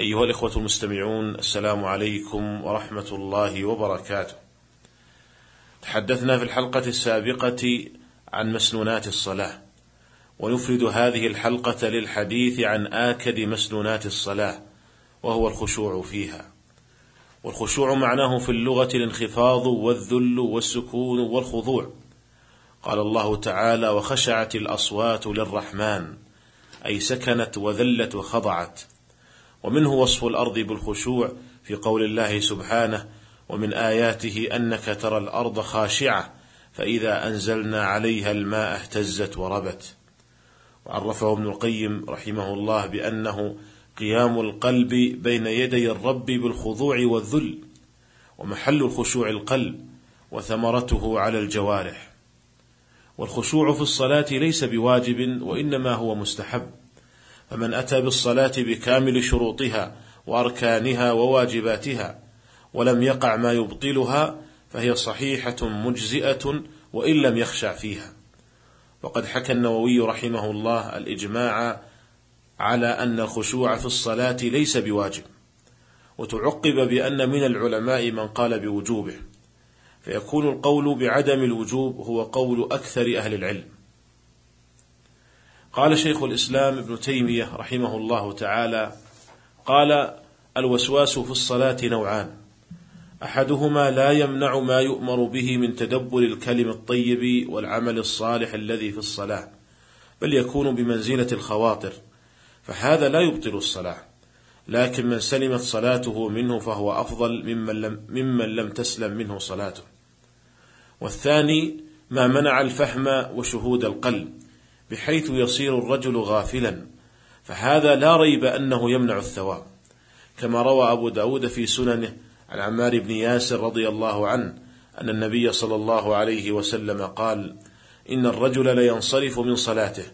أيها الإخوة المستمعون السلام عليكم ورحمة الله وبركاته. تحدثنا في الحلقة السابقة عن مسنونات الصلاة، ونفرد هذه الحلقة للحديث عن آكد مسنونات الصلاة، وهو الخشوع فيها. والخشوع معناه في اللغة الانخفاض والذل والسكون والخضوع. قال الله تعالى: وخشعت الأصوات للرحمن، أي سكنت وذلت وخضعت. ومنه وصف الأرض بالخشوع في قول الله سبحانه ومن آياته أنك ترى الأرض خاشعة فإذا أنزلنا عليها الماء اهتزت وربت. وعرفه ابن القيم رحمه الله بأنه قيام القلب بين يدي الرب بالخضوع والذل ومحل الخشوع القلب وثمرته على الجوارح. والخشوع في الصلاة ليس بواجب وإنما هو مستحب. فمن أتى بالصلاة بكامل شروطها وأركانها وواجباتها ولم يقع ما يبطلها فهي صحيحة مجزئة وإن لم يخشع فيها. وقد حكى النووي رحمه الله الإجماع على أن الخشوع في الصلاة ليس بواجب وتعقب بأن من العلماء من قال بوجوبه فيكون القول بعدم الوجوب هو قول أكثر أهل العلم. قال شيخ الإسلام ابن تيمية رحمه الله تعالى قال الوسواس في الصلاة نوعان. أحدهما لا يمنع ما يؤمر به من تدبر الكلم الطيب والعمل الصالح الذي في الصلاة بل يكون بمنزلة الخواطر فهذا لا يبطل الصلاة. لكن من سلمت صلاته منه فهو أفضل ممن لم, ممن لم تسلم منه صلاته. والثاني ما منع الفهم وشهود القلب بحيث يصير الرجل غافلا فهذا لا ريب أنه يمنع الثواب. كما روى أبو داود في سننه عن عمار بن ياسر رضي الله عنه أن النبي صلى الله عليه وسلم قال إن الرجل لينصرف من صلاته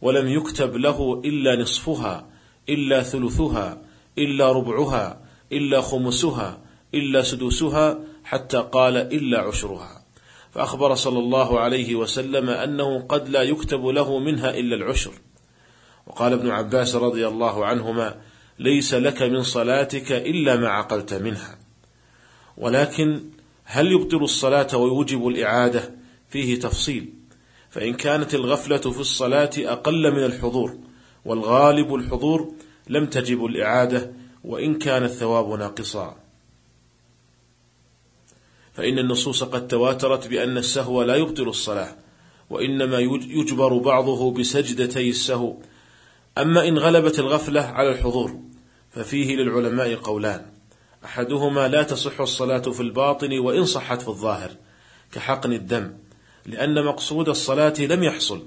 ولم يكتب له إلا نصفها إلا ثلثها إلا ربعها إلا خمسها إلا سدوسها حتى قال إلا عشرها. فأخبر صلى الله عليه وسلم أنه قد لا يكتب له منها إلا العشر. وقال ابن عباس رضي الله عنهما ليس لك من صلاتك إلا ما عقلت منها. ولكن هل يبطل الصلاة ويوجب الإعادة؟ فيه تفصيل. فإن كانت الغفلة في الصلاة أقل من الحضور والغالب الحضور لم تجب الإعادة وإن كان الثواب ناقصا. فإن النصوص قد تواترت بأن السهو لا يبطل الصلاة وإنما يجبر بعضه بسجدتي السهو. أما إن غلبت الغفلة على الحضور ففيه للعلماء قولان أحدهما لا تصح الصلاة في الباطن وإن صحت في الظاهر كحقن الدم لأن مقصود الصلاة لم يحصل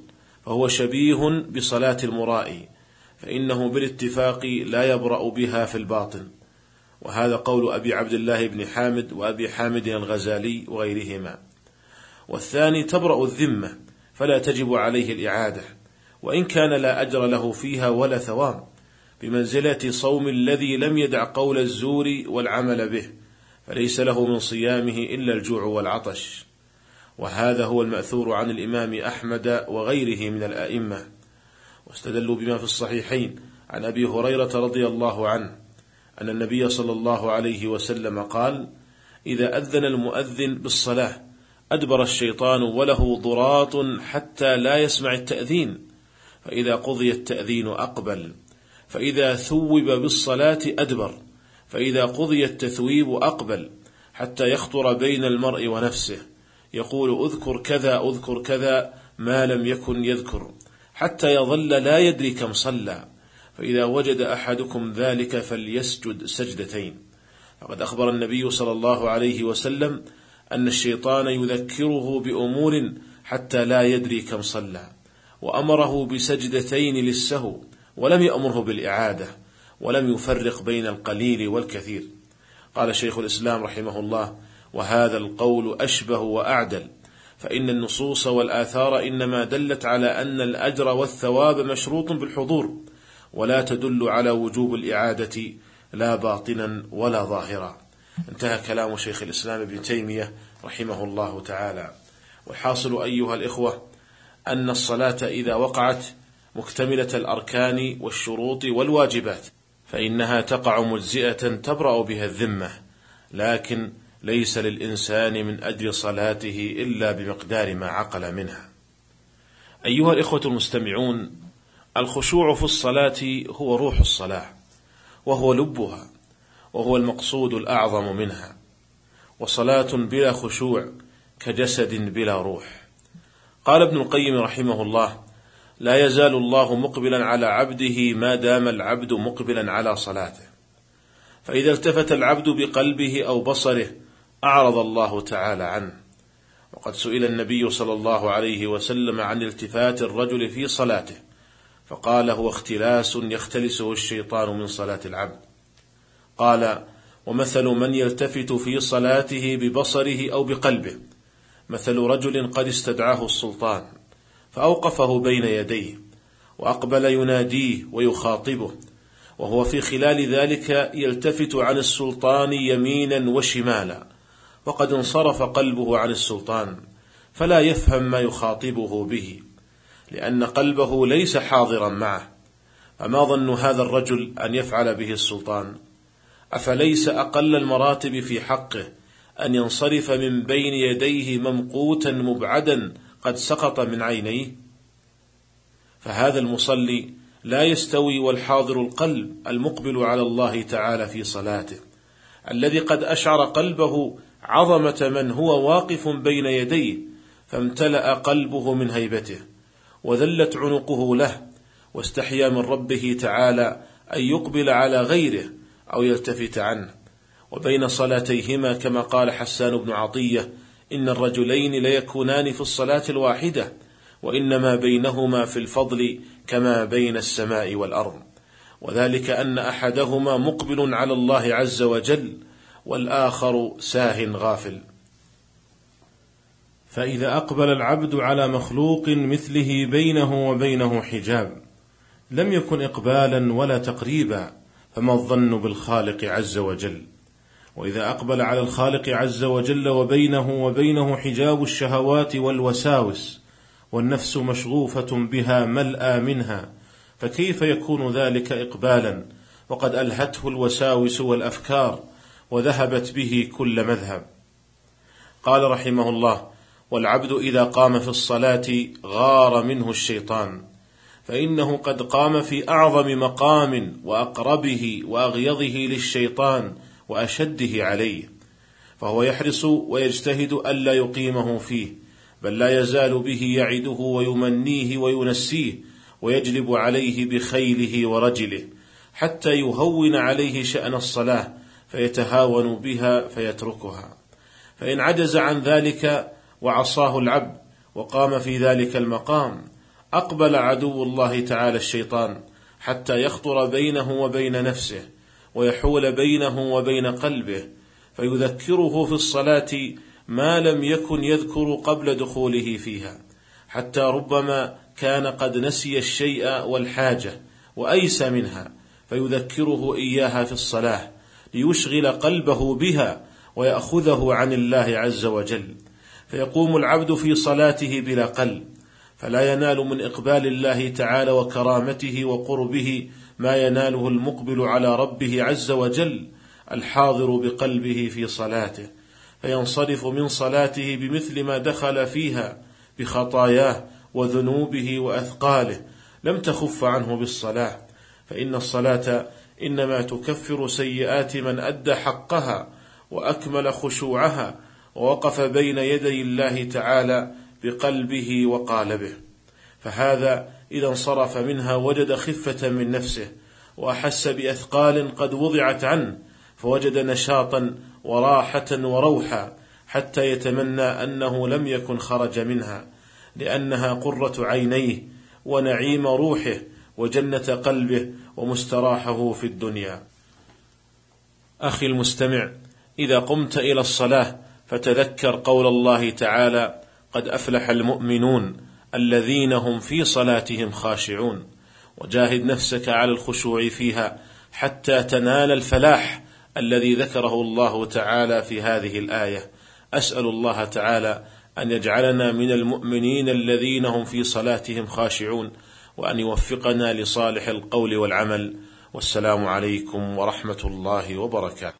فهو شبيه بصلاة المرائي فإنه بالاتفاق لا يبرأ بها في الباطن. وهذا قول أبي عبد الله بن حامد وأبي حامد الغزالي وغيرهما. والثاني تبرأ الذمة فلا تجب عليه الإعادة وإن كان لا أجر له فيها ولا ثواب بمنزلة صوم الذي لم يدع قول الزور والعمل به فليس له من صيامه إلا الجوع والعطش. وهذا هو المأثور عن الإمام أحمد وغيره من الآئمة. واستدلوا بما في الصحيحين عن أبي هريرة رضي الله عنه. أن النبي صلى الله عليه وسلم قال: إذا أذن المؤذن بالصلاة أدبر الشيطان وله ضراط حتى لا يسمع التأذين، فإذا قضي التأذين أقبل، فإذا ثوب بالصلاة أدبر، فإذا قضي التثويب أقبل، حتى يخطر بين المرء ونفسه، يقول أذكر كذا أذكر كذا ما لم يكن يذكر، حتى يظل لا يدري كم صلى، فإذا وجد أحدكم ذلك فليسجد سجدتين. فقد أخبر النبي صلى الله عليه وسلم أن الشيطان يذكره بأمور حتى لا يدري كم صلى وأمره بسجدتين للسهو ولم يأمره بالإعادة ولم يفرق بين القليل والكثير. قال شيخ الإسلام رحمه الله وهذا القول أشبه وأعدل فإن النصوص والآثار إنما دلت على أن الأجر والثواب مشروط بالحضور ولا تدل على وجوب الإعادة لا باطنا ولا ظاهرا. انتهى كلام شيخ الإسلام ابن تيمية رحمه الله تعالى. والحاصل أيها الإخوة أن الصلاة إذا وقعت مكتملة الأركان والشروط والواجبات فإنها تقع مجزئة تبرأ بها الذمة. لكن ليس للإنسان من أجل صلاته إلا بمقدار ما عقل منها. أيها الإخوة المستمعون الخشوع في الصلاة هو روح الصلاة وهو لبها وهو المقصود الأعظم منها وصلاة بلا خشوع كجسد بلا روح. قال ابن القيم رحمه الله لا يزال الله مقبلا على عبده ما دام العبد مقبلا على صلاته فإذا التفت العبد بقلبه أو بصره أعرض الله تعالى عنه. وقد سئل النبي صلى الله عليه وسلم عن التفات الرجل في صلاته فقال هو اختلاس يختلسه الشيطان من صلاة العبد. قال ومثل من يلتفت في صلاته ببصره أو بقلبه مثل رجل قد استدعاه السلطان فأوقفه بين يديه وأقبل يناديه ويخاطبه وهو في خلال ذلك يلتفت عن السلطان يمينا وشمالا وقد انصرف قلبه عن السلطان فلا يفهم ما يخاطبه به. لأن قلبه ليس حاضرا معه. فما ظن هذا الرجل أن يفعل به السلطان؟ أفليس أقل المراتب في حقه أن ينصرف من بين يديه ممقوتا مبعدا قد سقط من عينيه؟ فهذا المصلي لا يستوي والحاضر القلب المقبل على الله تعالى في صلاته. الذي قد أشعر قلبه عظمة من هو واقف بين يديه فامتلأ قلبه من هيبته. وذلت عنقه له واستحيا من ربه تعالى أن يقبل على غيره أو يلتفت عنه. وبين صلاتيهما كما قال حسان بن عطية إن الرجلين ليكونان في الصلاة الواحدة وإنما بينهما في الفضل كما بين السماء والأرض. وذلك أن أحدهما مقبل على الله عز وجل والآخر ساه غافل. فإذا أقبل العبد على مخلوق مثله بينه وبينه حجاب لم يكن إقبالا ولا تقريبا فما الظن بالخالق عز وجل؟ وإذا أقبل على الخالق عز وجل وبينه وبينه حجاب الشهوات والوساوس والنفس مشغوفة بها ملأى منها فكيف يكون ذلك اقبالا؟ وقد ألهته الوساوس والأفكار وذهبت به كل مذهب. قال رحمه الله والعبد إذا قام في الصلاة غار منه الشيطان فإنه قد قام في أعظم مقام وأقربه وأغيظه للشيطان وأشده عليه فهو يحرص ويجتهد ألا يقيمه فيه بل لا يزال به يعده ويمنيه وينسيه ويجلب عليه بخيله ورجله حتى يهون عليه شأن الصلاة فيتهاون بها فيتركها. فإن عجز عن ذلك وعصاه العبد وقام في ذلك المقام. أقبل عدو الله تعالى الشيطان حتى يخطر بينه وبين نفسه ويحول بينه وبين قلبه فيذكره في الصلاة ما لم يكن يذكر قبل دخوله فيها حتى ربما كان قد نسي الشيء والحاجة وأيس منها فيذكره إياها في الصلاة ليشغل قلبه بها ويأخذه عن الله عز وجل. فيقوم العبد في صلاته بلا قلب فلا ينال من إقبال الله تعالى وكرامته وقربه ما يناله المقبل على ربه عز وجل الحاضر بقلبه في صلاته فينصرف من صلاته بمثل ما دخل فيها بخطاياه وذنوبه وأثقاله لم تخف عنه بالصلاة فإن الصلاة إنما تكفر سيئات من أدى حقها وأكمل خشوعها ووقف بين يدي الله تعالى بقلبه وقالبه فهذا إذا انصرف منها وجد خفة من نفسه وأحس بأثقال قد وضعت عنه فوجد نشاطا وراحة وروحا حتى يتمنى أنه لم يكن خرج منها لأنها قرة عينيه ونعيم روحه وجنة قلبه ومستراحه في الدنيا. أخي المستمع، إذا قمت إلى الصلاة فتذكر قول الله تعالى قد أفلح المؤمنون الذين هم في صلاتهم خاشعون وجاهد نفسك على الخشوع فيها حتى تنال الفلاح الذي ذكره الله تعالى في هذه الآية. أسأل الله تعالى أن يجعلنا من المؤمنين الذين هم في صلاتهم خاشعون وأن يوفقنا لصالح القول والعمل. والسلام عليكم ورحمة الله وبركاته.